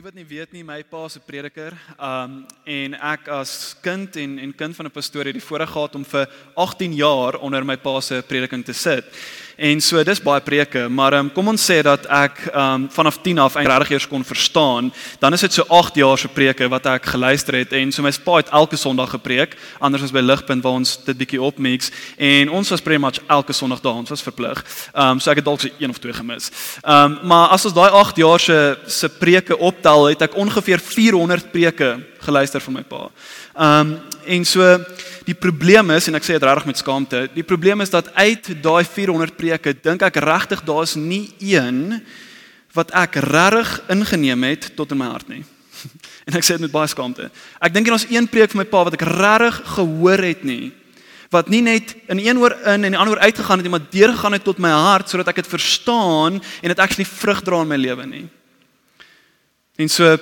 Die wat nie weet nie, my pa is 'n prediker. Um en ek as kind en en kind van 'n pastoor het die voorreg gehad om vir 18 jaar onder my pa se prediking te sit. En so dis baie preke, maar um, kom ons sê dat ek um, vanaf 10 af regtig eers kon verstaan, dan is dit so 8 jaar se preke wat ek geluister het en so my pa het elke Sondag gepreek, anders as by Ligpunt waar ons dit bietjie opmix en ons was pretty much elke Sondag daar, ons was verplig. Ehm um, so ek het dalk so een of twee gemis. Ehm um, maar as ons daai 8 jaar se se preke optel, het ek ongeveer 400 preke geluister van my pa. Ehm um, en so die probleem is en ek sê dit regtig met skaamte, die probleem is dat uit daai 400 preke dink ek regtig daar's nie een wat ek regtig ingeneem het tot in my hart nie. En ek sê dit met baie skaamte. Ek dink nie ons een preek van my pa wat ek regtig gehoor het nie wat nie net in een oor in en die ander oor uitgegaan het nie, maar deurgegaan het tot my hart sodat ek dit verstaan en dit actually vrug dra in my lewe nie. En so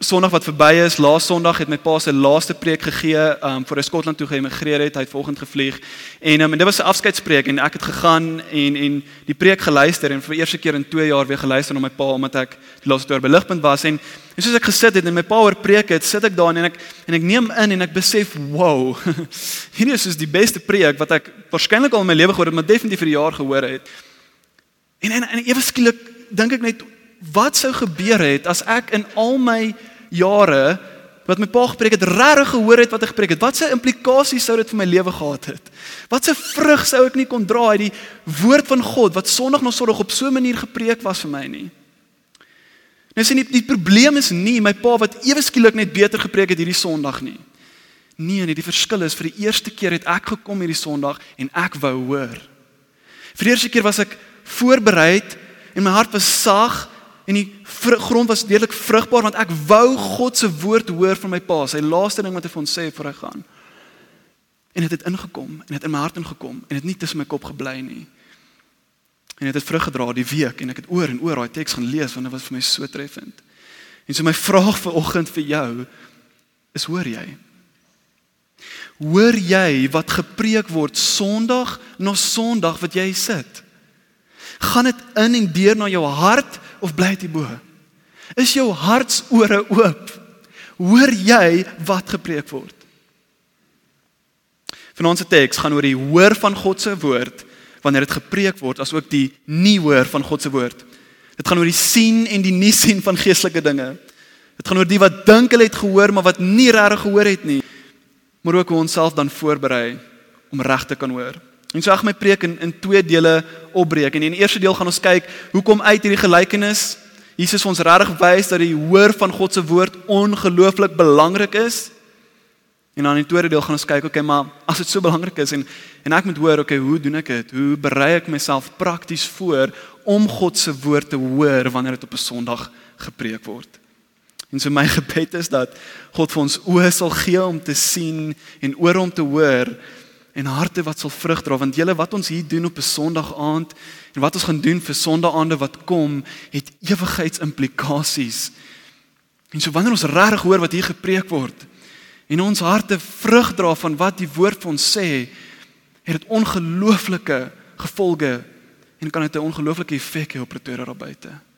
Sondag wat verby is, laas Sondag het my pa se laaste preek gegee, um voor hy Skotland toe geëmigreer het, hy het volgende gevlieg. En um, en dit was 'n afskeidspreek en ek het gegaan en en die preek geluister en vir die eerste keer in 2 jaar weer geluister na my pa omdat ek die laaste oor beligpunt was en en soos ek gesit het en my pa oor preek het, sit ek daar en ek en ek neem in en ek besef, wow. Hierdie is die beste preek wat ek waarskynlik al in my lewe gehoor het, maar definitief vir die jaar gehoor het. En en, en ewe skielik dink ek net wat sou gebeur het as ek in al my jare wat my pa gepreek het, regtig gehoor het wat hy gepreek het. Wat se implikasies sou dit vir my lewe gehad het? Wat se vrug sou ek nie kon dra uit die woord van God wat Sondag na Sondag op so 'n manier gepreek was vir my nie? Nou sien die, die probleem is nie my pa wat ewe skielik net beter gepreek het hierdie Sondag nie. Nee, nee, die verskil is vir die eerste keer het ek gekom hierdie Sondag en ek wou hoor. Vir die eerste keer was ek voorberei en my hart was sag En die grond was deurlik vrugbaar want ek wou God se woord hoor van my pa, sy laaste ding wat hy vir ons sê voor hy gaan. En dit het, het ingekom en dit in my hart ingekom en dit nie tussen my kop gebly nie. En dit het vrug gedra die week en ek het oor en oor daai teks gaan lees want dit was vir my so treffend. En so my vraag vir oggend vir jou is hoor jy? Hoor jy wat gepreek word Sondag na Sondag wat jy sit? Gaan dit in en deur na jou hart of bly dit bo? Is jou hartsore oop? Hoor jy wat gepreek word? Vanaand se teks gaan oor die hoor van God se woord wanneer dit gepreek word asook die nie hoor van God se woord. Dit gaan oor die sien en die nie sien van geestelike dinge. Dit gaan oor die wat dink hulle het gehoor maar wat nie regtig gehoor het nie. Maar ook hoe ons self dan voorberei om reg te kan hoor. En so ek my preek in in twee dele opbreek. En in die eerste deel gaan ons kyk hoe kom uit hierdie gelykenis Jesus ons regtig wys dat die hoor van God se woord ongelooflik belangrik is. En dan in die tweede deel gaan ons kyk, okay, maar as dit so belangrik is en en ek moet hoor, okay, hoe doen ek dit? Hoe berei ek myself prakties voor om God se woord te hoor wanneer dit op 'n Sondag gepreek word? En so my gebed is dat God vir ons oë sal gee om te sien en oor om te hoor en harte wat sal vrug dra want julle wat ons hier doen op 'n Sondag aand en wat ons gaan doen vir Sondaande wat kom het ewigheidsimplikasies. En so wanneer ons reg hoor wat hier gepreek word en ons harte vrug dra van wat die woord vir ons sê, het dit ongelooflike gevolge en kan dit 'n ongelooflike effek hê op Pretoria daar buite.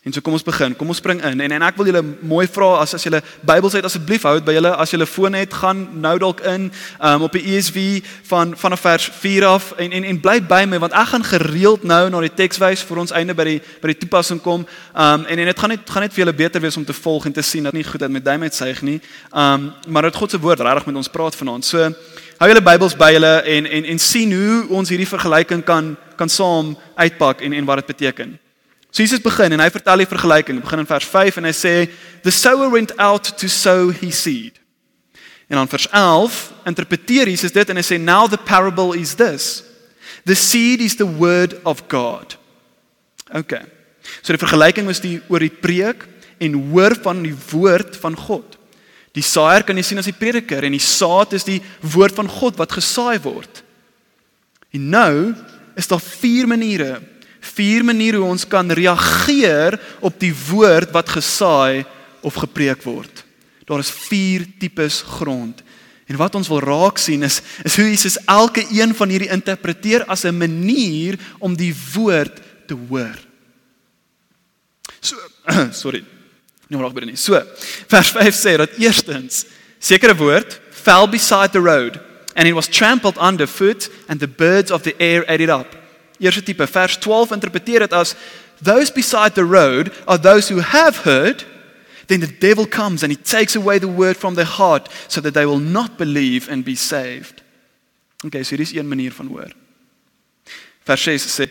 En so kom ons begin. Kom ons spring in. En en ek wil julle mooi vra as as julle Bybels het asseblief hou dit by julle as julle foon het gaan nou dalk in um, op die ESV van van vers 4 af en en en bly by my want ek gaan gereeld nou na die teks wys vir ons einde by die by die toepassing kom. Um en en dit gaan net gaan net vir julle beter wees om te volg en te sien dat nie goed dat met duim uitsuig nie. Um maar dit God se woord regtig met ons praat vanaand. So hou julle Bybels by julle en en en sien hoe ons hierdie vergelyking kan kan saam uitpak en en wat dit beteken. So Jesus begin en hy vertel die vergelyking. Hy begin in vers 5 en hy sê the sower went out to sow his seed. En dan vers 11 interpreteer Jesus dit en hy sê now the parable is this. The seed is the word of God. Okay. So die vergelyking is die oor die preek en hoor van die woord van God. Die saaier kan jy sien as die prediker en die saad is die woord van God wat gesaai word. En nou is daar vier maniere. Vier maniere hoe ons kan reageer op die woord wat gesaai of gepreek word. Daar is vier tipes grond. En wat ons wil raak sien is is hoe Jesus elke een van hierdie interpreteer as 'n manier om die woord te hoor. So sorry. Nou raak by nie. So, vers 5 sê dat eerstens sekere woord fell beside the road and it was trampled underfoot and the birds of the air ate it up. Eerste tipe vers 12 interpreteer dit as those beside the road are those who have heard then the devil comes and he takes away the word from their heart so that they will not believe and be saved. Okay, so dis een manier van hoor. Vers 6 sê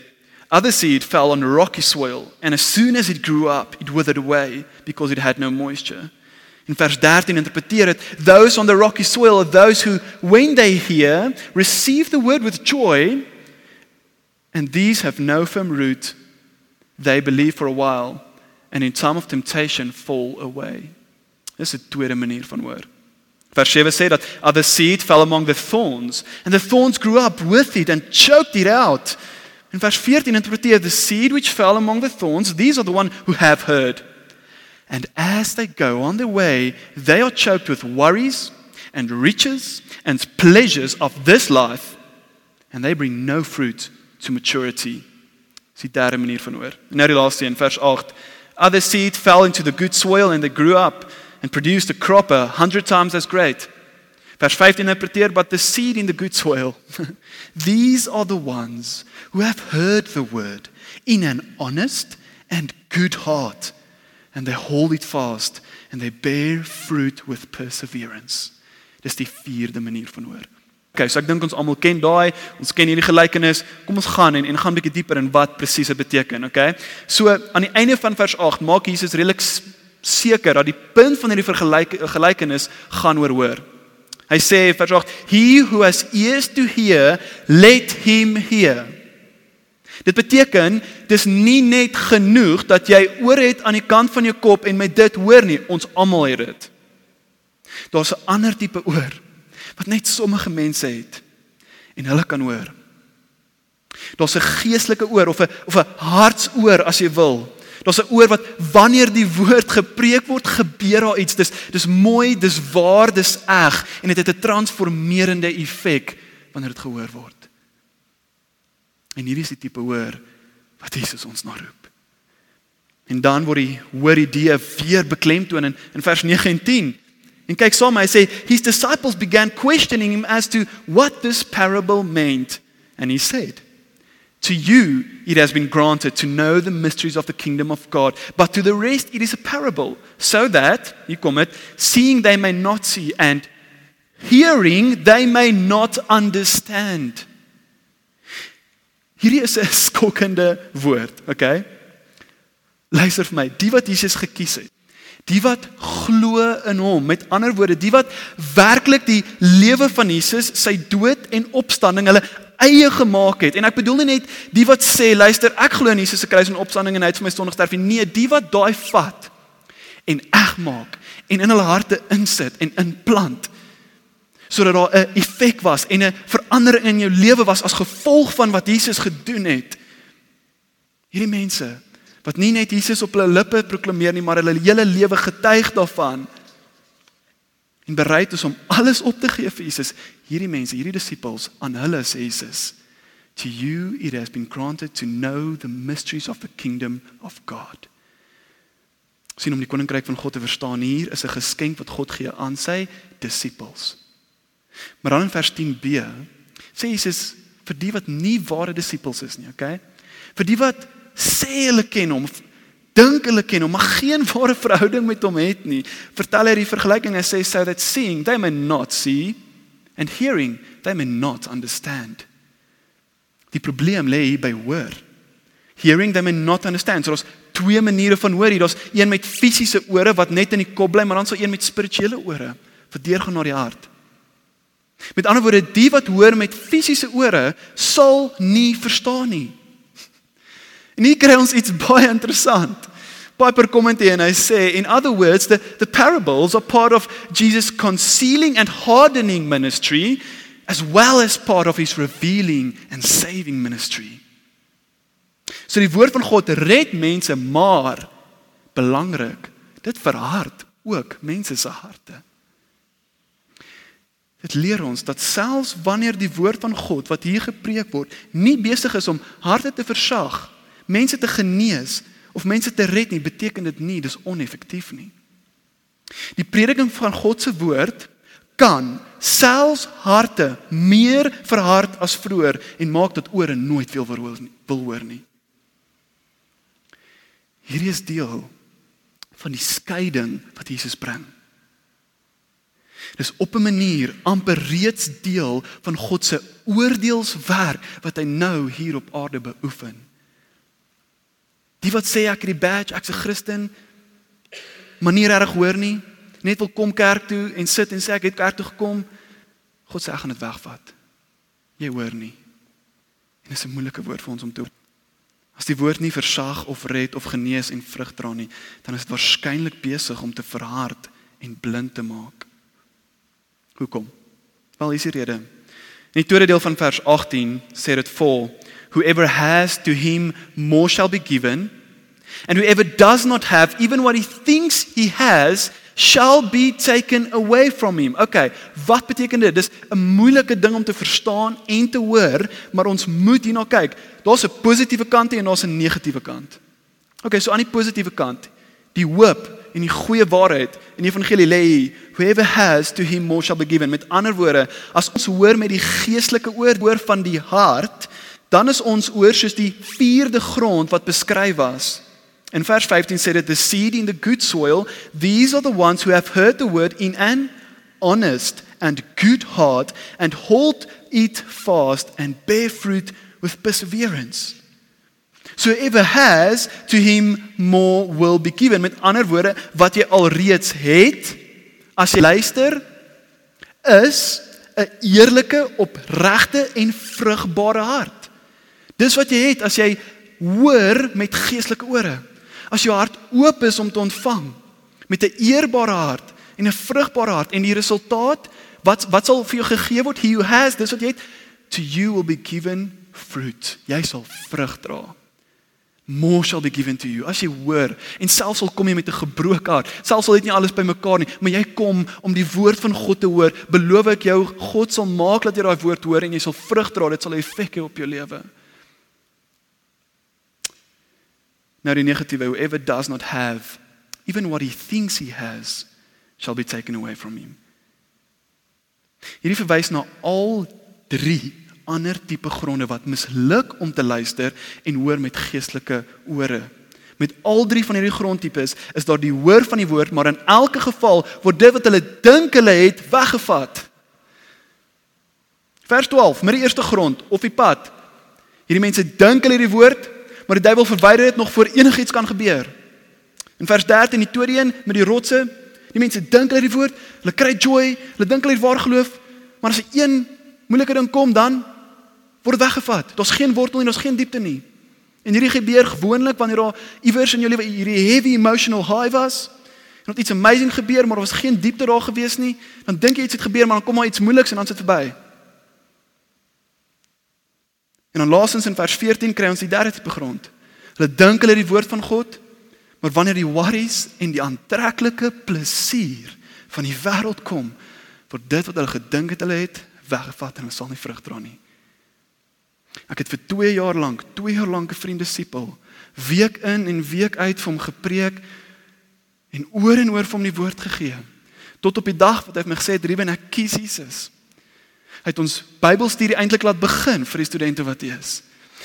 Other seed fell on rocky soil and as soon as it grew up it withered away because it had no moisture. In vers 13 interpreteer dit those on the rocky soil are those who when they hear receive the word with joy and these have no firm root they believe for a while and in time of temptation fall away. Dis 'n tweede manier van hoor. Vers 7 sê dat other seed fell among the thorns and the thorns grew up with it and choked it out. In vers 14 interpreteer the seed which fell among the thorns these are the one who have heard. And as they go on their way they are choked with worries and riches and pleasures of this life and they bring no fruit to maturity. Dis die derde manier van hoor. Nou die laaste een vers 8 Other seed fell into the good soil and they grew up and produced a crop a hundred times as great. Vers 15 interpreteer, but the seed in the good soil, these are the ones who have heard the word in an honest and good heart, and they hold it fast and they bear fruit with perseverance. Dis die vierde manier van hoor. Okay, so ek dink ons almal ken daai, ons ken hierdie gelykenis. Kom ons gaan en en gaan 'n bietjie dieper in wat presies dit beteken, okay? So aan die einde van vers 8 maak Jesus redelik seker dat die punt van hierdie vergelyk gelykenis gaan oor hoor. Hy sê vers 8, "He who has ears to hear, let him hear." Dit beteken dis nie net genoeg dat jy oor het aan die kant van jou kop en met dit hoor nie, ons almal het dit. Daar's 'n ander tipe oor wat net sommige mense het en hulle kan hoor. Daar's 'n geestelike oor of 'n of 'n hartsoor as jy wil. Daar's 'n oor wat wanneer die woord gepreek word, gebeur daar iets. Dis dis mooi, dis waar, dis eg en dit het 'n transformerende effek wanneer dit gehoor word. En hierdie is die tipe hoor wat Jesus ons na roep. En dan word die hoor idee weer beklemtoon in in vers 9 en 10. En kyk saam, hy sê his disciples began questioning him as to what this parable meant. And he said, To you it has been granted to know the mysteries of the kingdom of God, but to the rest it is a parable, so that, kom dit, seeing they may not see and hearing they may not understand. Hierdie is 'n skokkende woord, okay? Luister vir my, die wat Jesus gekies het Die wat glo in hom, met ander woorde, die wat werklik die lewe van Jesus, sy dood en opstanding hulle eie gemaak het. En ek bedoel nie net die wat sê, luister, ek glo in Jesus se kruis en opstanding en hy het vir my sondig sterf nie. Nee, die wat daai vat en eg maak en in hulle harte insit en inplant sodat daar 'n effek was en 'n verandering in jou lewe was as gevolg van wat Jesus gedoen het. Hierdie mense wat nie net Jesus op hulle lippe proklameer nie, maar hulle hele lewe getuig daarvan en bereid is om alles op te gee vir Jesus. Hierdie mense, hierdie disippels, aan hulle sê Jesus, "To you it has been granted to know the mysteries of the kingdom of God." Sien om die koninkryk van God te verstaan hier is 'n geskenk wat God gee aan sy disippels. Maar dan in vers 10b sê Jesus vir die wat nie ware disippels is nie, okay? Vir die wat sê hulle ken hom dink hulle ken hom maar geen ware verhouding met hom het nie. Vertel hy die vergelyking hy sê so that seeing they may not see and hearing they may not understand. Die probleem lê hier by hoor. Hearing they may not understand. So daar's twee maniere van hoor hier. Daar's een met fisiese ore wat net in die kop bly maar dan sal een met spirituele ore wat deurgaan na die hart. Met ander woorde die wat hoor met fisiese ore sal nie verstaan nie En hier kry ons iets baie interessant. Piper kommenteer en hy sê in other words the the parables are part of Jesus concealing and hardening ministry as well as part of his revealing and saving ministry. So die woord van God red mense, maar belangrik, dit verhard ook mense se harte. Dit leer ons dat selfs wanneer die woord van God wat hier gepreek word, nie besig is om harte te versag, mense te genees of mense te red nie, beteken dit nie dis oneffektief nie. Die prediking van God se woord kan selfs harte meer verhard as vroeër en maak dat ore nooit veel wil hoor nie. Hierdie is deel van die skeiding wat Jesus bring. Dis op 'n manier amper reeds deel van God se oordeelswerk wat hy nou hier op aarde beoefen. Die wat sê ek het die badge, ek's 'n Christen, maar nie reg hoor nie, net wil kom kerk toe en sit en sê ek het kerk toe gekom, God sê ek gaan dit wegvat. Jy hoor nie. En dis 'n moeilike woord vir ons om te As die woord nie versag of red of genees en vrug dra nie, dan is dit waarskynlik besig om te verhard en blind te maak. Hoekom? Wel, hier is die rede. In die tweede deel van vers 18 sê dit vol: Whoever has to him more shall be given, and whoever does not have even what he thinks he has shall be taken away from him. Okay, wat beteken dit? Dis 'n moeilike ding om te verstaan en te hoor, maar ons moet hierna kyk. Daar's 'n positiewe kant en daar's 'n negatiewe kant. Okay, so aan die positiewe kant, die hoop en die goeie waarheid in die evangelie lê whoever has to him more shall be given met ander woorde as ons hoor met die geestelike oor hoor van die hart dan is ons oor soos die vierde grond wat beskryf was in vers 15 sê dit the seed in the good soil these are the ones who have heard the word in an honest and good heart and hold it fast and bear fruit with perseverance So ever has to him more will be given. Met ander woorde, wat jy alreeds het as jy luister is 'n eerlike, opregte en vrugbare hart. Dis wat jy het as jy hoor met geestelike ore. As jou hart oop is om te ontvang met 'n eerbare hart en 'n vrugbare hart en die resultaat wat wat sal vir jou gegee word? He who has, dis wat jy het, to you will be given fruit. Jy sal vrug dra more shall be given to you. As jy hoor en selfs al kom jy met 'n gebroke hart, selfs al het nie alles bymekaar nie, maar jy kom om die woord van God te hoor, beloof ek jou God sal maak dat jy daai woord hoor en jy sal vrug dra, dit sal 'n effek hê op jou lewe. Nou die negatiewe, whoever does not have even what he thinks he has shall be taken away from him. Hierdie verwys na al drie ander tipe gronde wat misluk om te luister en hoor met geestelike ore. Met al drie van hierdie grondtipes is daar die hoor van die woord, maar in elke geval word dit wat hulle dink hulle het weggevat. Vers 12, met die eerste grond of die pad. Hierdie mense dink hulle het die woord, maar die duiwel verwyder dit nog voor enigiets kan gebeur. In vers 13 die tweede een met die rotse, die mense dink hulle die woord, hulle kry joy, hulle dink hulle het waar geloof, maar as 'n een moeilike ding kom dan word weggevat. Daar's geen wortel en daar's geen diepte nie. En hierdie gebeur gewoonlik wanneer daar iewers in jou lewe hierdie heavy emotional high was. En iets amazing gebeur, maar daar was geen diepte daar gewees nie. Dan dink jy iets het gebeur, maar dan kom maar iets moeiliks en dan sit dit verby. En dan laasens in vers 14 kry ons die derde tipe grond. Hulle dink hulle die woord van God, maar wanneer die worries en die aantreklike plesier van die wêreld kom, word dit wat hulle gedink het hulle het weggevat en hulle sal nie vrug dra nie. Ek het vir 2 jaar lank, 2 jaar lank 'n vriend disipel, week in en week uit vir hom gepreek en oor en oor vir hom die woord gegee. Tot op die dag wat hy my gesê het, "Ruben, ek kies Jesus." Hy het ons Bybelstudie eintlik laat begin vir die studente wat hier is.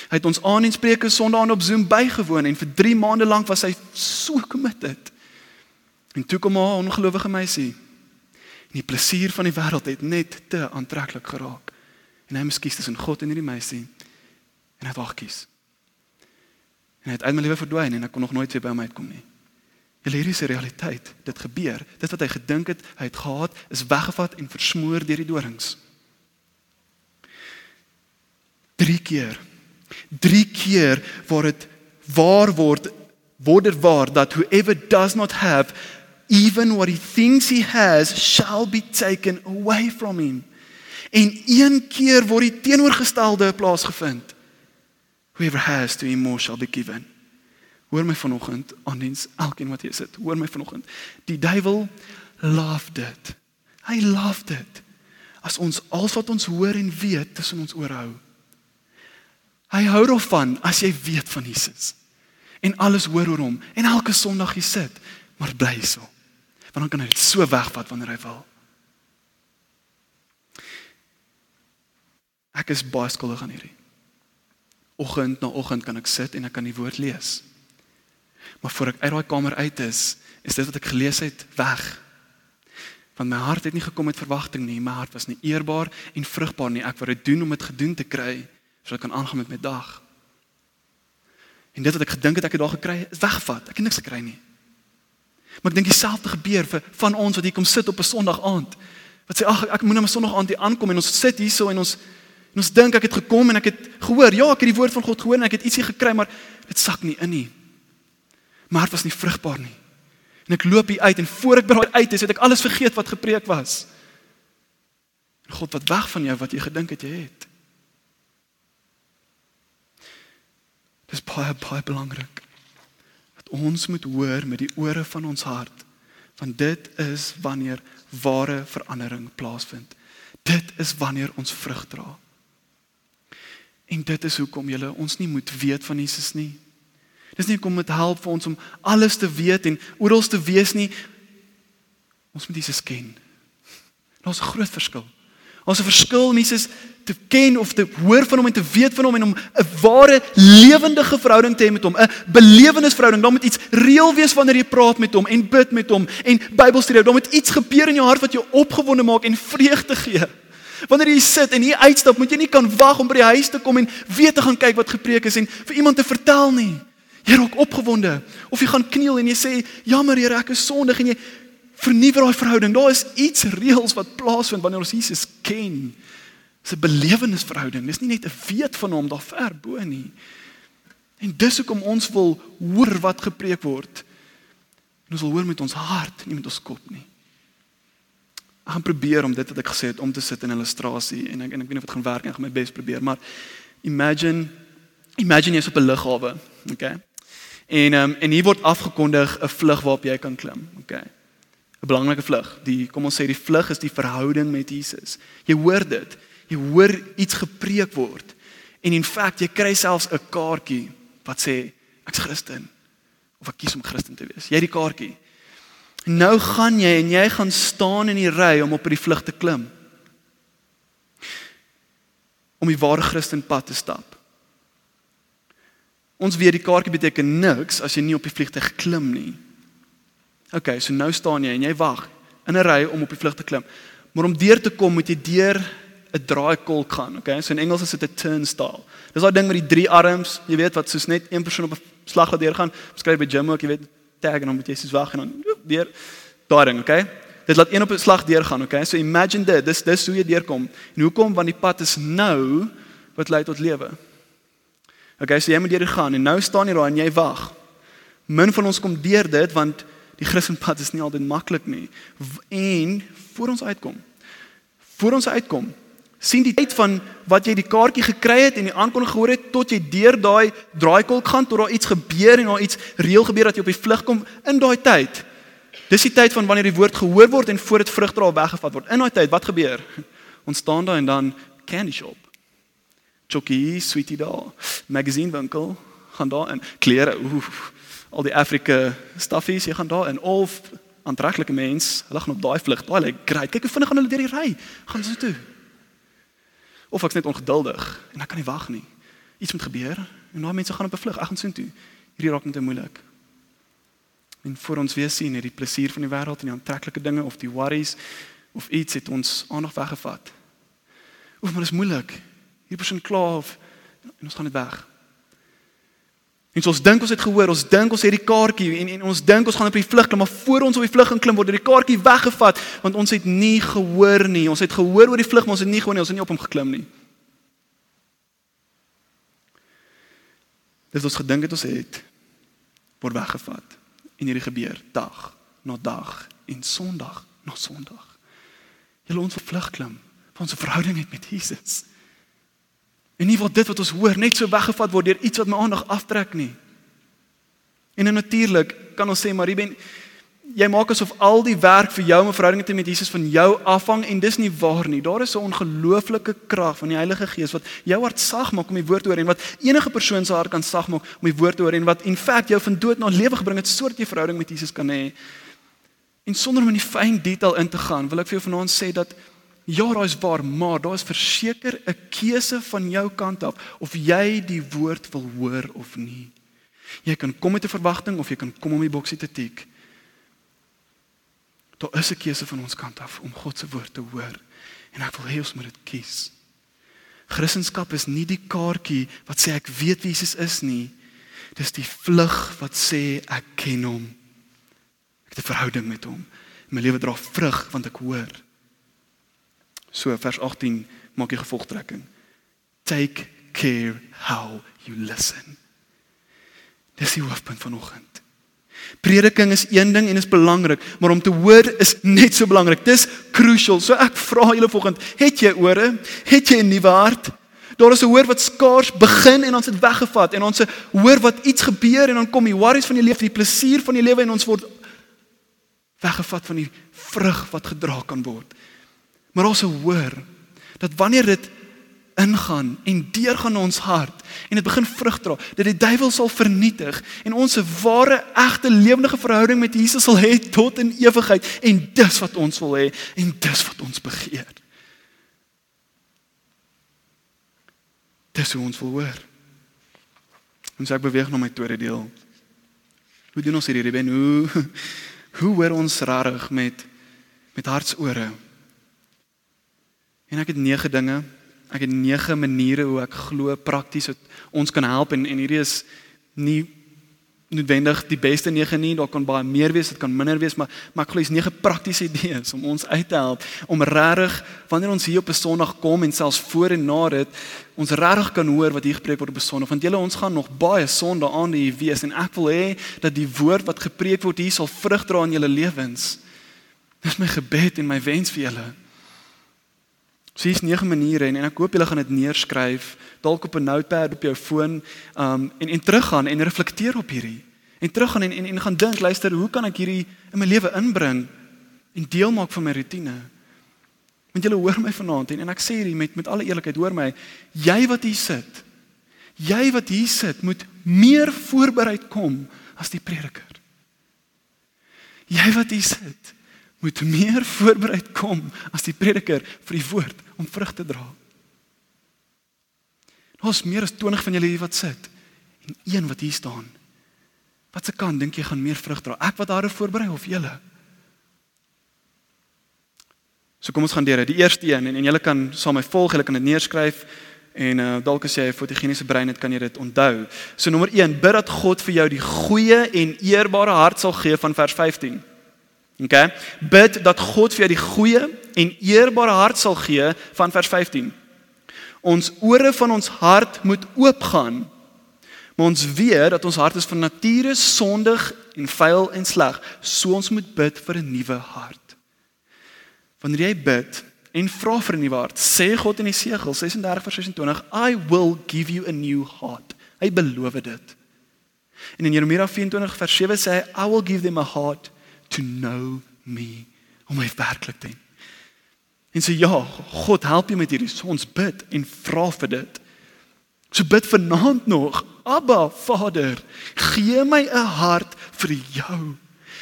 Hy het ons aan en spreke Sondae op Zoom bygewoon en vir 3 maande lank was hy so committed. En toe kom 'n ongelowige meisie. En die plesier van die wêreld het net te aantreklik geraak. En hy moes kies tussen God en hierdie meisie en hy het haar kies. En hy het uit my lewe verdwyn en ek kon nog nooit weer by hom uitkom nie. Julle hierdie is 'n realiteit. Dit gebeur. Dit wat hy gedink het hy het gehad, is weggevat en versmoor deur die dorings. 3 keer. 3 keer waar dit waar word word dit waar dat whoever does not have even what he thinks he has shall be taken away from him. En een keer word die teenoorgestelde plaasgevind. Whoever has to him more shall be given. Hoor my vanoggend aan diens elkeen wat hier sit. Hoor my vanoggend. Die duiwel love dit. Hy love dit. As ons al wat ons hoor en weet tussen ons oorhou. Hy hou daarvan as jy weet van Jesus. En alles hoor oor hom en elke Sondag jy sit, maar bly so. Want dan kan hy dit so wegvat wanneer hy wil. Ek is baie skuldig aan hierdie. Oggend na oggend kan ek sit en ek kan die woord lees. Maar voor ek uit daai kamer uit is, is dit wat ek gelees het weg. Want my hart het nie gekom met verwagting nie, my hart was nie eerbaar en vrugbaar nie. Ek wou dit doen om dit gedoen te kry sodat ek kan aangaan met my dag. En dit wat ek gedink het ek het daar gekry, is weggevat. Ek het niks gekry nie. Maar ek dink dieselfde gebeur vir van ons wat hier kom sit op 'n Sondag aand. Wat sê ag ek moet nou 'n Sondag aand hier aankom en ons sit hierso en ons en ons dink ek het gekom en ek het gehoor, ja, ek het die woord van God gehoor en ek het ietsie gekry, maar dit sak nie in nie. My hart was nie vrugbaar nie. En ek loop hier uit en voor ek by daai uit is, het ek alles vergeet wat gepreek was. God wat weg van jou wat jy gedink het jy het. Dis baie baie belangrik dat ons moet hoor met die ore van ons hart want dit is wanneer ware verandering plaasvind. Dit is wanneer ons vrug dra. En dit is hoekom jy ons nie moet weet van Jesus nie. Dis nie kom met help vir ons om alles te weet en oral te wees nie. Ons moet Jesus ken. Daar's 'n groot verskil. Ons 'n verskil om Jesus te ken of te hoor van hom en te weet van hom en om 'n ware lewendige verhouding te hê met hom, 'n belewenisverhouding. Daar moet iets reël wees wanneer jy praat met hom en bid met hom en Bybelstudie. Daar moet iets gebeur in jou hart wat jou opgewonde maak en vreugde gee. Wanneer jy sit en hier uitstap, moet jy nie kan wag om by die huis te kom en weer te gaan kyk wat gepreek is en vir iemand te vertel nie. Jy raak opgewonde of jy gaan kniel en jy sê, "Jammer Here, ek is sondig" en jy vernuwe daai verhouding. Daar is iets reëls wat plaasvind wanneer ons Jesus ken. Dis 'n belewenisverhouding. Dis nie net 'n weet van hom daar ver bo nie. En dis hoekom ons wil hoor wat gepreek word. En ons wil hoor met ons hart, nie met ons kop nie. Ek gaan probeer om dit wat ek gesê het om te sit in illustrasie en ek en ek weet nie of dit gaan werk nie, ek gaan my bes probeer, maar imagine imagine jy's op 'n lughawe, okay? En ehm um, en hier word afgekondig 'n vlug waarop jy kan klim, okay? 'n Belangrike vlug. Die kom ons sê die vlug is die verhouding met Jesus. Jy hoor dit jy hoor iets gepreek word en in feite jy kry selfs 'n kaartjie wat sê ek's Christen of ek kies om Christen te wees. Jy het die kaartjie. Nou gaan jy en jy gaan staan in die ry om op die vlug te klim. Om die ware Christenpad te stap. Ons weet die kaartjie beteken niks as jy nie op die vliegtuig klim nie. OK, so nou staan jy en jy wag in 'n ry om op die vlug te klim. Maar om deur te kom moet jy deur 'n draaikolk gaan, okay? So in Engels is dit 'n turnstile. Dis daai ding met die drie arms, jy weet wat soos net een persoon op 'n slag wat deurgaan. Beskryf by gym ook, jy weet, tag en dan moet jy soos wag en dan deur daai ding, okay? Dit laat een op 'n slag deurgaan, okay? So imagine dit, dis dis hoe jy deurkom. En hoekom? Want die pad is nou wat lei tot lewe. Okay, so jy moet deur gaan en nou staan jy daar en jy wag. Min van ons kom deur dit want die Christenpad is nie altyd maklik nie. En voor ons uitkom. Voor ons uitkom sien die tyd van wat jy die kaartjie gekry het en die aankondiging gehoor het tot jy deur daai draaikolk gaan tot daar iets gebeur en daar iets reël gebeur dat jy op die vlug kom in daai tyd. Dis die tyd van wanneer die woord gehoor word en voor dit vrugdra weggevat word. In daai tyd, wat gebeur? Ons staan daar en dan candy shop. Chokie, sweetie daar. Magazine winkel, gaan daar in klere, oof. Al die Afrika stuffies, jy gaan daar in of aantreklike mens, hulle gaan op daai vlug. Daai lyk great. Kyk hoe vinnig gaan hulle deur die ry. Gaan so toe of ek's net ongeduldig en ek kan nie wag nie. Iets moet gebeur en daai mense gaan op 'n vlug. Ek gaan sien toe. Hierdie raak net moeilik. En vir ons weer sien hierdie plesier van die wêreld en die aantreklike dinge of die worries of iets het ons aandag weggevat. Oef, maar dit is moeilik. Hierdie persoon kla of en ons gaan dit weg. En so ons dink ons het gehoor, ons dink ons het die kaartjie en en ons dink ons gaan op die vlug klim, maar voor ons op die vlug klim word die kaartjie weggevat want ons het nie gehoor nie. Ons het gehoor oor die vlug, maar ons het nie gehoor nie, ons het nie op hom geklim nie. Dis ons gedink het ons het word weggevat. En hierdie gebeur dag na dag en Sondag na Sondag. Julle ons op vlug klim, vir ons verhouding het met Jesus. En nie wil dit wat ons hoor net so weggevat word deur iets wat my aandag aftrek nie. En natuurlik kan ons sê maar jy ben jy maak asof al die werk vir jou om 'n verhouding met Jesus van jou afhang en dis nie waar nie. Daar is 'n ongelooflike krag van die Heilige Gees wat jou hart sag maak om die woord te hoor en wat enige persoon se hart kan sag maak om die woord te hoor en wat in feite jou van dood na lewe gebring het sodat jy verhouding met Jesus kan hê. En sonder om in die fyn detail in te gaan, wil ek vir jou vanaand sê dat ja, daar is waar, maar daar is verseker 'n keuse van jou kant af of jy die woord wil hoor of nie. Jy kan kom met 'n verwagting of jy kan kom om die boksie te tik. Daar is 'n keuse van ons kant af om God se woord te hoor en ek wil hê ons moet dit kies. Christendom is nie die kaartjie wat sê ek weet wie Jesus is nie. Dis die vlug wat sê ek ken hom. Ek het 'n verhouding met hom. My lewe dra vrug want ek hoor. So vers 18 maak jy gevolgtrekking. Take care how you listen. Dis die hoofpunt vanoggend. Prediking is een ding en is belangrik, maar om te hoor is net so belangrik. Dis crucial. So ek vra julle vanoggend, het jy ore? Het jy 'n nuwe hart? Daar is 'n hoor wat skaars begin en ons het weggevat en ons hoor wat iets gebeur en dan kom die worries van die lewe, die plesier van die lewe en ons word weggevat van die vrug wat gedra kan word. Maar ons hoor dat wanneer dit ingaan en deurgaan ons hart en dit begin vrug dra dat die duiwel sal vernietig en ons 'n ware egte lewendige verhouding met Jesus sal hê tot in ewigheid en dis wat ons wil hê en dis wat ons begeer. Dis hoe ons wil hoor. Ons ek beweeg na my tweede deel. Hoe doen ons hierdie ben hoe hoe hoor ons rarig met met hartsore? En ek het 9 dinge Ek het nege maniere hoe ek glo prakties ons kan help en en hierdie is nie noodwendig die beste nege nie, daar kan baie meer wees, dit kan minder wees, maar maar ek glo dis nege praktiese idees om ons uit te help om regtig wanneer ons hier op 'n Sondag kom en selfs voor en na dit ons regtig kan hoor wat hier gepreek word op 'n Sondag want julle ons gaan nog baie Sondae aan hier wees en ek wil hê dat die woord wat gepreek word hier sal vrug dra in julle lewens. Dis my gebed en my wens vir julle. So hier's nege maniere en, en ek hoop julle gaan dit neerskryf dalk op 'n notepad op jou foon um en en teruggaan en reflekteer op hierdie. En teruggaan en, en en gaan dink, luister, hoe kan ek hierdie in my lewe inbring en deel maak van my rotine? Want julle hoor my vanaand en, en ek sê hierdie met met alle eerlikheid, hoor my, jy wat hier sit. Jy wat hier sit, moet meer voorbereid kom as die prediker. Jy wat hier sit, moet meer voorbereid kom as die prediker vir die woord om vrug te dra. Ons meer as 20 van julle hier wat sit en een wat hier staan. Wat se kan dink jy gaan meer vrug dra? Ek wat daaroor voorberei of julle? So kom ons gaan deur. Die eerste een en en julle kan saam my volg, julle kan dit neerskryf en uh, dalk as jy 'n fotogeniese brein het, kan jy dit onthou. So nommer 1, bid dat God vir jou die goeie en eerbare hart sal gee van vers 15. OK. Bid dat God vir jou die goeie en eerbare hart sal gee van vers 15. Ons ore van ons hart moet oopgaan. Maar ons weet dat ons hart is van nature sondig en vuil en sleg. So ons moet bid vir 'n nuwe hart. Wanneer jy bid en vra vir 'n nuwe hart, sê God in Jesegiel 36:26, I will give you a new heart. Hy beloof dit. En in Jeremia 24:7 sê hy, I will give them a heart to know me om my werklik te ken. En sê ja, God help jy met hierdie. So ons bid en vra vir dit. So bid vanaand nog, Abba Vader, gee my 'n hart vir jou.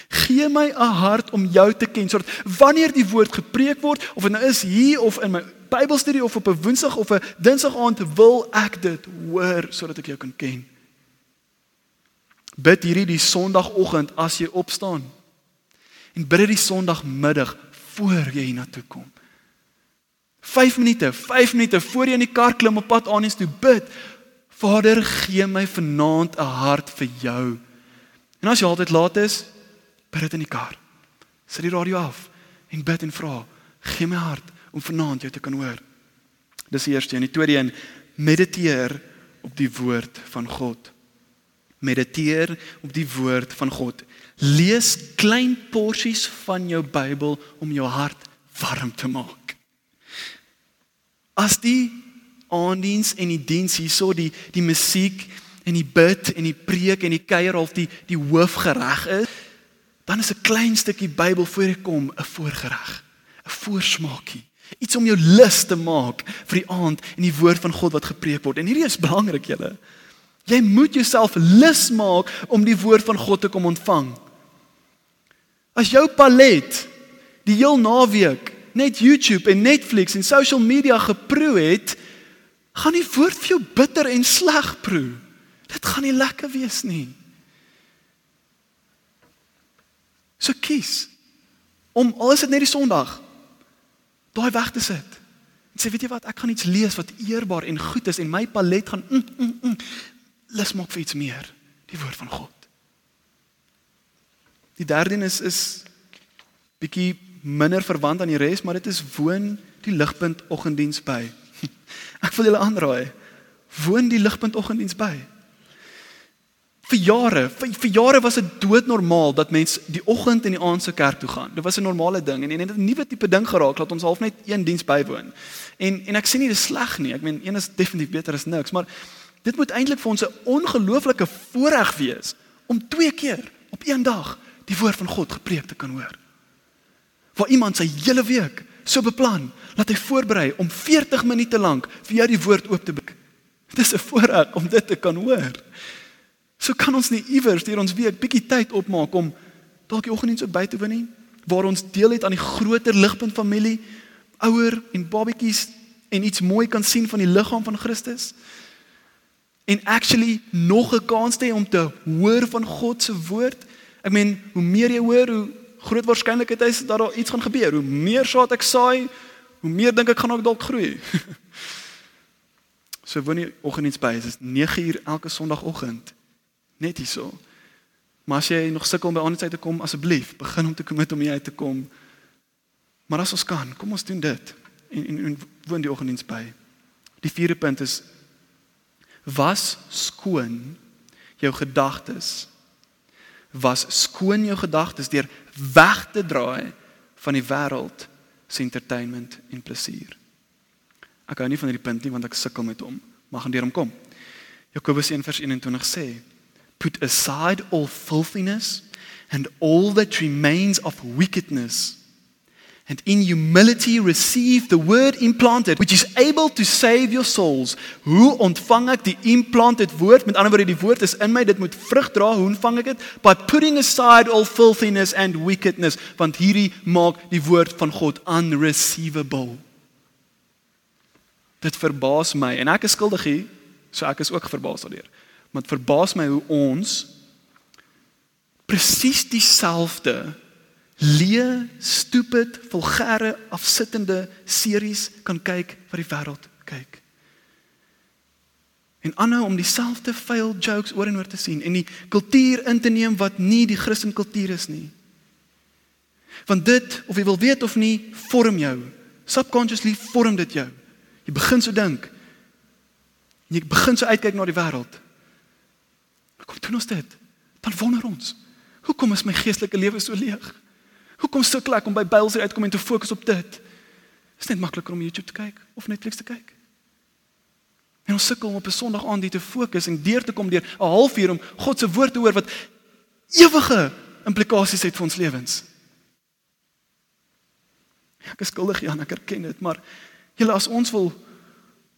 Gee my 'n hart om jou te ken sodat wanneer die woord gepreek word of dit nou is hier of in my Bybelstudie of op 'n Woensdag of 'n Dinsdag aand wil ek dit hoor sodat ek jou kan ken. Bid hierdie die Sondagoggend as jy opstaan en bid dit die Sondagmiddag voor jy hiernatoe kom. 5 minute, 5 minute voor jy in die kar klim op pad aan is toe bid. Vader, gee my vanaand 'n hart vir jou. En as jy altyd laat is, bid dit in die kar. Sit die radio af en bid en vra, gee my hart om vanaand jou te kan hoor. Dis die eerste en die tweede een, mediteer op die woord van God. Mediteer op die woord van God. Lees klein porsies van jou Bybel om jou hart warm te maak. As die aandiens en die diens hierso die die musiek en die bid en die preek en die kuier half die die hoofgereg is, dan is 'n klein stukkie Bybel voor jy kom 'n voorgereg, 'n voorsmaakie. Iets om jou lus te maak vir die aand en die woord van God wat gepreek word. En hierdie is belangrik julle. Jy moet jouself lus maak om die woord van God te kom ontvang. As jou palet die heel naweek net YouTube en Netflix en social media geproe het, gaan die woord vir jou bitter en sleg proe. Dit gaan nie lekker wees nie. So kies om al is dit net die Sondag daai weg te sit. En sê weet jy wat, ek gaan iets lees wat eerbaar en goed is en my palet gaan mm, mm, mm, lus maak vir iets meer, die woord van God. Die derde is is bietjie minder verwant aan die res, maar dit is woon die ligpunt oggenddiens by. Ek wil julle aanraai. Woon die ligpunt oggenddiens by. Vir jare, vir, vir jare was dit doodnormaal dat mense die oggend en die aand se kerk toe gaan. Dit was 'n normale ding en en dit 'n nuwe tipe ding geraak dat ons half net een diens bywoon. En en ek sê nie dis sleg nie. Ek meen een is definitief beter as niks, maar dit moet eintlik vir ons 'n ongelooflike voorreg wees om twee keer op een dag die woord van God gepreek te kan hoor. Waar iemand sy hele week so beplan dat hy voorberei om 40 minute lank vir jou die woord oop te breek. Dit is 'n voorreg om dit te kan hoor. So kan ons nie iewers deur ons week bietjie tyd opmaak om dalk die oggenddiens ook by te nie waar ons deel het aan die groter ligpunt familie, ouer en babatjies en iets mooi kan sien van die liggaam van Christus. En actually nog 'n kans te hê om te hoor van God se woord. Ek meen, hoe meer jy hoor, hoe groot waarskynlikheid is dat daar iets gaan gebeur. Hoe meer saad ek saai, hoe meer dink ek gaan ook dalk groei. so wanneer oggenddiens by is, is 9 uur elke Sondagoggend net hierso. Maar as jy nog sukkel om by ander tyd te kom, asseblief, begin om te kom om hier uit te kom. Maar as ons kan, kom ons doen dit en en, en woon die oggenddiens by. Die vierde punt is was skoon jou gedagtes. Was skoon jou gedagtes deur weg te draai van die wêreld se entertainment en plesier. Ek hou nie van hierdie punt nie want ek sukkel met hom, maar gaan deur hom kom. Jakobus 1:21 sê put aside all filthiness and all that remains of wickedness and in humility receive the word implanted which is able to save your souls. Hoe ontvang ek die implanted woord? Met ander woorde die woord is in my dit moet vrug dra. Hoe ontvang ek dit? By putting aside all filthiness and wickedness want hierdie maak die woord van God unreceivable. Dit verbaas my en ek is skuldig hier so ek is ook verbaas daardeur Maar dit verbaas my hoe ons presies dieselfde leë, stupid, vulgêre, afsittende series kan kyk wat die wêreld kyk. En aanhou om dieselfde vuil jokes oor en oor te sien en die kultuur in te neem wat nie die Christen kultuur is nie. Want dit of jy wil weet of nie, vorm jou. Subconsciously vorm dit jou. Jy begin so dink. Jy begin so uitkyk na die wêreld. Doen ons dit? Dan wonder ons. Hoekom is my geestelike lewe so leeg? Hoekom sukkel ek om by Bybels uitkom en te fokus op dit? Is net makliker om YouTube te kyk of Netflix te kyk? En ons sukkel om op 'n Sondag aand hier te fokus en deur te kom deur 'n halfuur om God se woord te hoor wat ewige implikasies het vir ons lewens. Ek is skuldig Jan, ek erken dit, maar julle as ons wil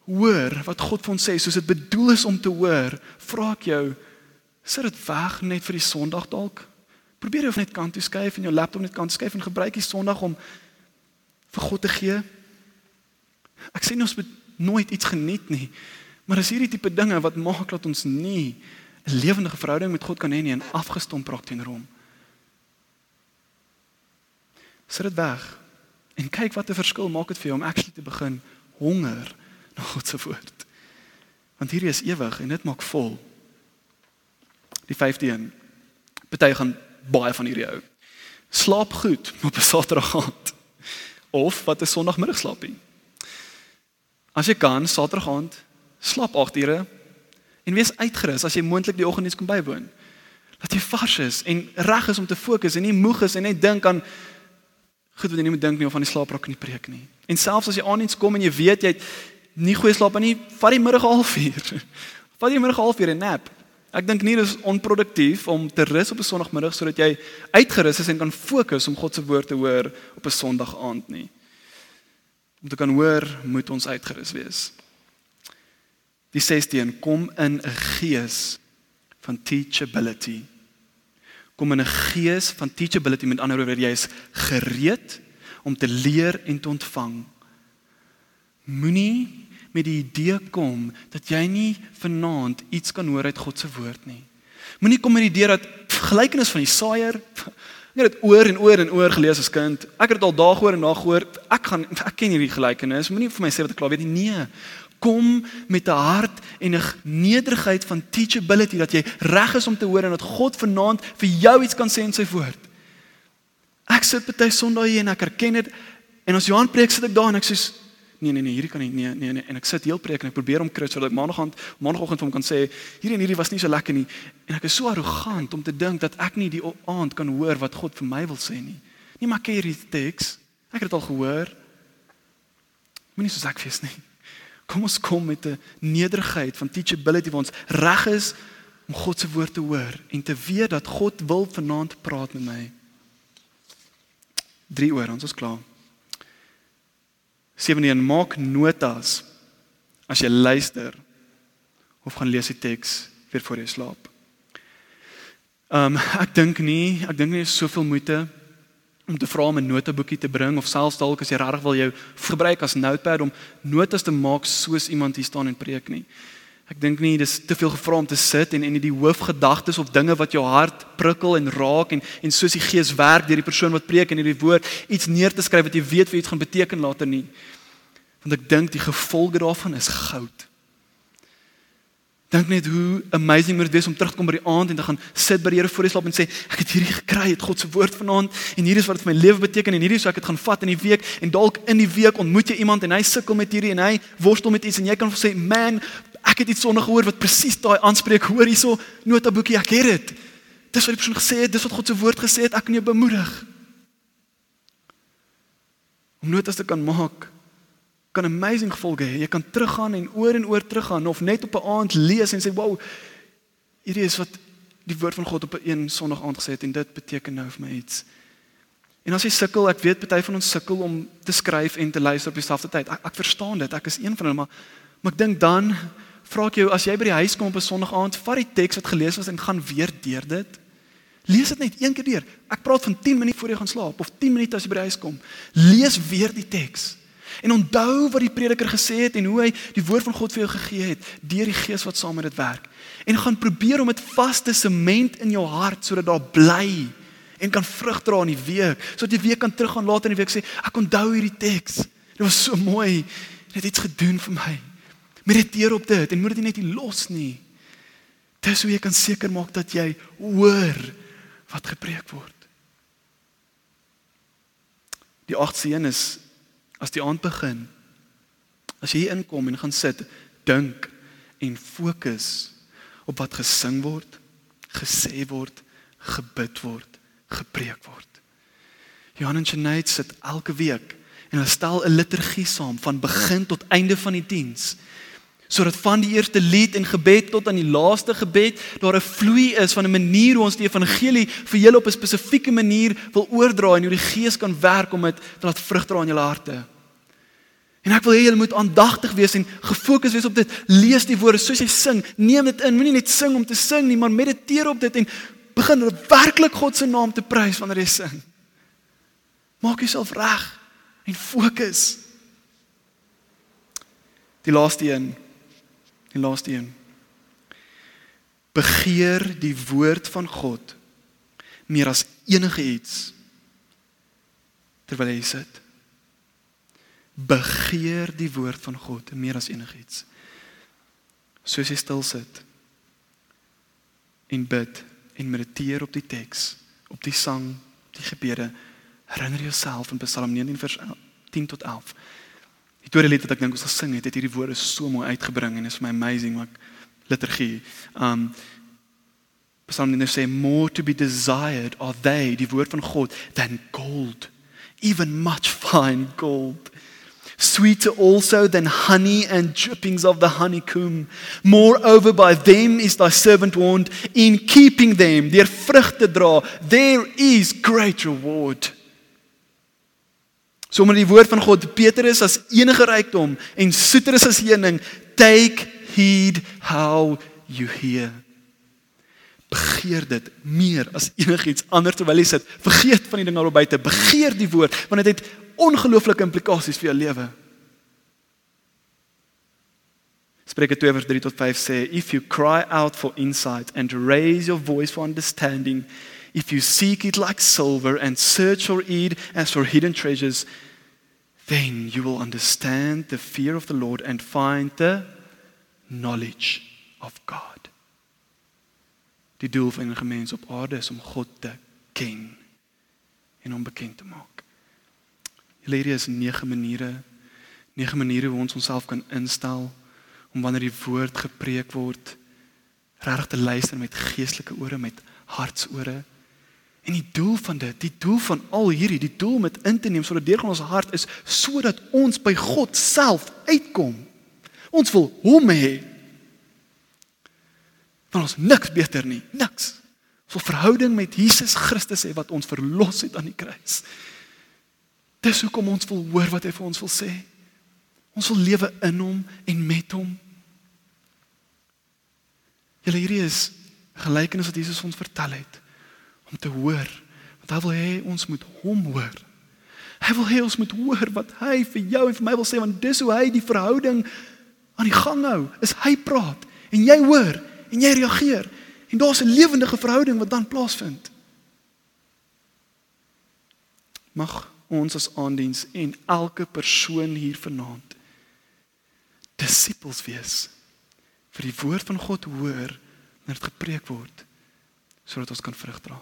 hoor wat God vir ons sê, soos dit bedoel is om te hoor, vra ek jou Sit dit weg net vir die Sondag dalk. Probeer jy of net kant toe skuif en jou laptop net kant skuif en gebruik die Sondag om vir God te gee. Ek sê nie ons moet nooit iets geniet nie, maar as hierdie tipe dinge wat maak dat ons nie 'n lewendige verhouding met God kan hê nie en afgestomp raak teenoor hom. Sit dit weg en kyk wat 'n verskil maak dit vir jou om actually te begin honger na God se woord. Want hierdie is ewig en dit maak vol. Die 5de een. Party gaan baie van hierdie hou. Slaap goed op 'n Saterdag aand. Of wat 'n Sondagmiddag slaapie. As jy kan, Saterdag aand, slaap 8 ure en wees uitgerus as jy moontlik die oggenddiens kom bywoon. Dat jy vars is en reg is om te fokus en nie moeg is en net dink aan goed wat jy nie moet dink nie of aan die slaapraak in die preek nie. En selfs as jy aandiens kom en jy weet jy het nie goeie slaap nie, vat die middag halfuur. Vat die middag halfuur 'n nap. Ek dink nie dis onproduktief om te rus op 'n Sondagmiddag sodat jy uitgerus is en kan fokus om God se woord te hoor op 'n Sondag aand nie. Om te kan hoor, moet ons uitgerus wees. Die 16 kom in 'n gees van teachability. Kom in 'n gees van teachability met ander woorde jy is gereed om te leer en te ontvang. Moenie met die idee kom dat jy nie vanaand iets kan hoor uit God se woord nie. Moenie kom met die idee dat gelykenis van die saaier ek het dit oor en oor en oor gelees as kind. Ek het dit al daag hoor en daag hoor. Ek gaan ek ken hierdie gelykenis. Moenie vir my sê wat ek klaar weet nie. Nee. Kom met 'n hart en 'n nederigheid van teachability dat jy reg is om te hoor en dat God vanaand vir jou iets kan sê in sy woord. Ek sit baie Sondae hier en ek erken dit en as Johan preek sit ek daar en ek sê nee nee nee hierdie kan nie nee nee nee en ek sit heel preek en ek probeer om kry sodat ek maandag aand maandagooggend vir hom kan sê hierdie en hierdie was nie so lekker nie. En ek is so arrogant om te dink dat ek nie die aand kan hoor wat God vir my wil sê nie. Nie maar keer hierdie teks. Ek het dit al gehoor. Moenie so sak wees nie. Kom ons kom met 'n nederigheid van teachability waar ons reg is om God se woord te hoor en te weet dat God wil vanaand praat met my. 3 oor ons is klaar 17 maak notas as jy luister of gaan lees die teks weer voor jy slaap. Ehm um, ek dink nie, ek dink nie is soveel moeite om te vra om 'n noteboekie te bring of selfs dalk as jy regtig wil jou gebruik as notepad om notas te maak soos iemand hier staan en preek nie. Ek dink nie dis te veel gevra om te sit en en die hoofgedagtes of dinge wat jou hart prikkel en raak en en soos die Gees werk deur die persoon wat preek en hierdie woord iets neer te skryf wat jy weet vir iets gaan beteken later nie. Want ek dink die gevolge daarvan is goud. Dink net hoe amazing moet dit wees om terug te kom by die aand en te gaan sit by die Here voor die slaap en sê ek het hierdie gekry, het God se woord vanaand en hier is wat dit vir my lewe beteken en hierdie is hoe ek dit gaan vat in die week en dalk in die week ontmoet jy iemand en hy sukkel met hierdie en hy worstel met iets en jy kan sê man ek het iets sonder gehoor wat presies daai aanspreek hoor hierso. Notaboekie ek het dit. Dis wat die persoon gesê het dis wat God se woord gesê het. Ek kan jou bemoedig. Om notas te kan maak kan amazing gevolge hê. Jy kan teruggaan en oor en oor teruggaan of net op 'n aand lees en sê wow hierdie is wat die woord van God op 'n een Sondag aand gesê het en dit beteken nou vir my iets. En as jy sukkel, ek weet party van ons sukkel om te skryf en te luister op dieselfde tyd. Ek, ek verstaan dit. Ek is een van hulle, maar maar ek dink dan vra ek jou as jy by die huis kom op 'n Sondag aand, vat die teks wat gelees was en gaan weer deur dit. Lees dit net een keer deur. Ek praat van 10 minute voor jy gaan slaap of 10 minute as jy by die huis kom. Lees weer die teks. En onthou wat die prediker gesê het en hoe hy die woord van God vir jou gegee het deur die Gees wat saam met dit werk. En gaan probeer om dit vas te sement in jou hart sodat daar bly en kan vrug dra in die week. Sodat jy weer kan teruggaan later in die week sê ek onthou hierdie teks. Dit was so mooi. Dit het iets gedoen vir my. Mediteer op dit en moet dit net nie los nie. Dis hoe jy kan seker maak dat jy hoor wat gepreek word. Die 8de een is as die aand begin. As jy hier inkom en gaan sit, dink en fokus op wat gesing word, gesê word, gebid word, gepreek word. Johan en Jeanette sit elke week en hulle stel 'n liturgie saam van begin tot einde van die diens sodat van die eerste lied en gebed tot aan die laaste gebed daar 'n vloei is van 'n manier hoe ons die evangelie vir julle op 'n spesifieke manier wil oordra en hoe die Gees kan werk om dit te laat vrug dra in julle harte. En ek wil hê julle moet aandagtig wees en gefokus wees op dit. Lees die woorde soos jy sing. Neem dit in. Moenie net sing om te sing nie, maar mediteer op dit en begin werklik God se naam te prys wanneer jy sing. Maak jouself reg en fokus. Die laaste een En laaste een. Begeer die woord van God meer as enige iets terwyl jy sit. Begeer die woord van God meer as enigiets. Soos jy stil sit en bid en mediteer op die teks, op die sang, die gebede, herinner jouself in Psalm 19 vers 10 tot 11 Die tweede lied wat ek dink ons gesing het, het hierdie woorde so mooi uitgebring en is vir my amazing wat liturgie. Um Psalm 19 sê more to be desired are they, die woord van God, than gold, even much fine gold. Sweeter also than honey and drippings of the honeycomb. Moreover, by them is thy servant warned, in keeping them, their vrugte dra, there is great reward. So met die woord van God, beter is as enige rykdom en soeter is as heuning, take heed how you hear. Begeer dit meer as enigiets anders terwyl jy sit. Vergeet van die dinge daar buite. Begeer die woord want dit het ongelooflike implikasies vir jou lewe. Spreuke 2 vers 3 tot 5 sê if you cry out for insight and raise your voice for understanding if you seek it like silver and search for it as for hidden treasures then you will understand the fear of the Lord and find the knowledge of God. Die doel van 'n gemeenskap op aarde is om God te ken en hom bekend te maak. Hierdie is nege maniere, nege maniere hoe ons onsself kan instel om wanneer die woord gepreek word regtig te luister met geestelike ore, met hartsore. En die doel van dit, die doel van al hierdie, die doel met in te neem sodat deur ons hart is sodat ons by God self uitkom. Ons wil hom hê. Want ons niks beter nie, niks. Ons wil verhouding met Jesus Christus hê wat ons verlos het aan die kruis. Dis hoekom ons wil hoor wat hy vir ons wil sê. Ons wil lewe in hom en met hom. Julle hierdie is gelykenis wat Jesus ons vertel het om te hoor. Want hy wil hê ons moet hom hoor. Hy wil hê ons moet hoor wat hy vir jou en vir my wil sê want dis hoe hy die verhouding aan die gang hou. Is hy praat en jy hoor en jy reageer en daar's 'n lewendige verhouding wat dan plaasvind. Mag ons as aandiens en elke persoon hier vanaand disippels wees vir die woord van God hoor wanneer dit gepreek word sodat ons kan vrug dra.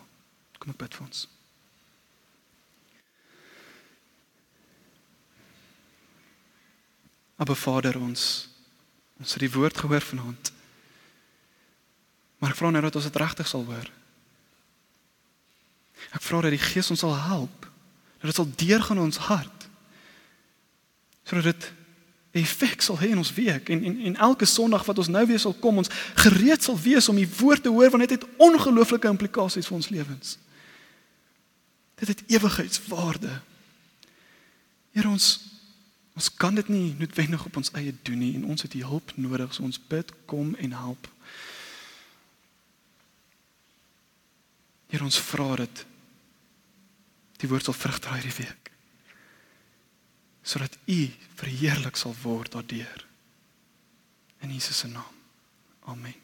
Kom ek bid vir ons. Aber Vader ons ons het die woord gehoor vanaand. Maar ek vra nou dat ons dit regtig sal hoor. Ek vra dat die Gees ons sal help dat dit sal deurgaan in ons hart sodat dit effek sal hê in ons week en en en elke Sondag wat ons nou weer sal kom ons gereed sal wees om die woord te hoor want dit het ongelooflike implikasies vir ons lewens. Dit het ewigheidswaarde. Here ons ons kan dit nie noodwendig op ons eie doen nie en ons het die hulp nodig. So ons bid kom en help. Here ons vra dit die woord sal vrug dra hierdie week. Sodat U verheerlik sal word daardeur. In Jesus se naam. Amen.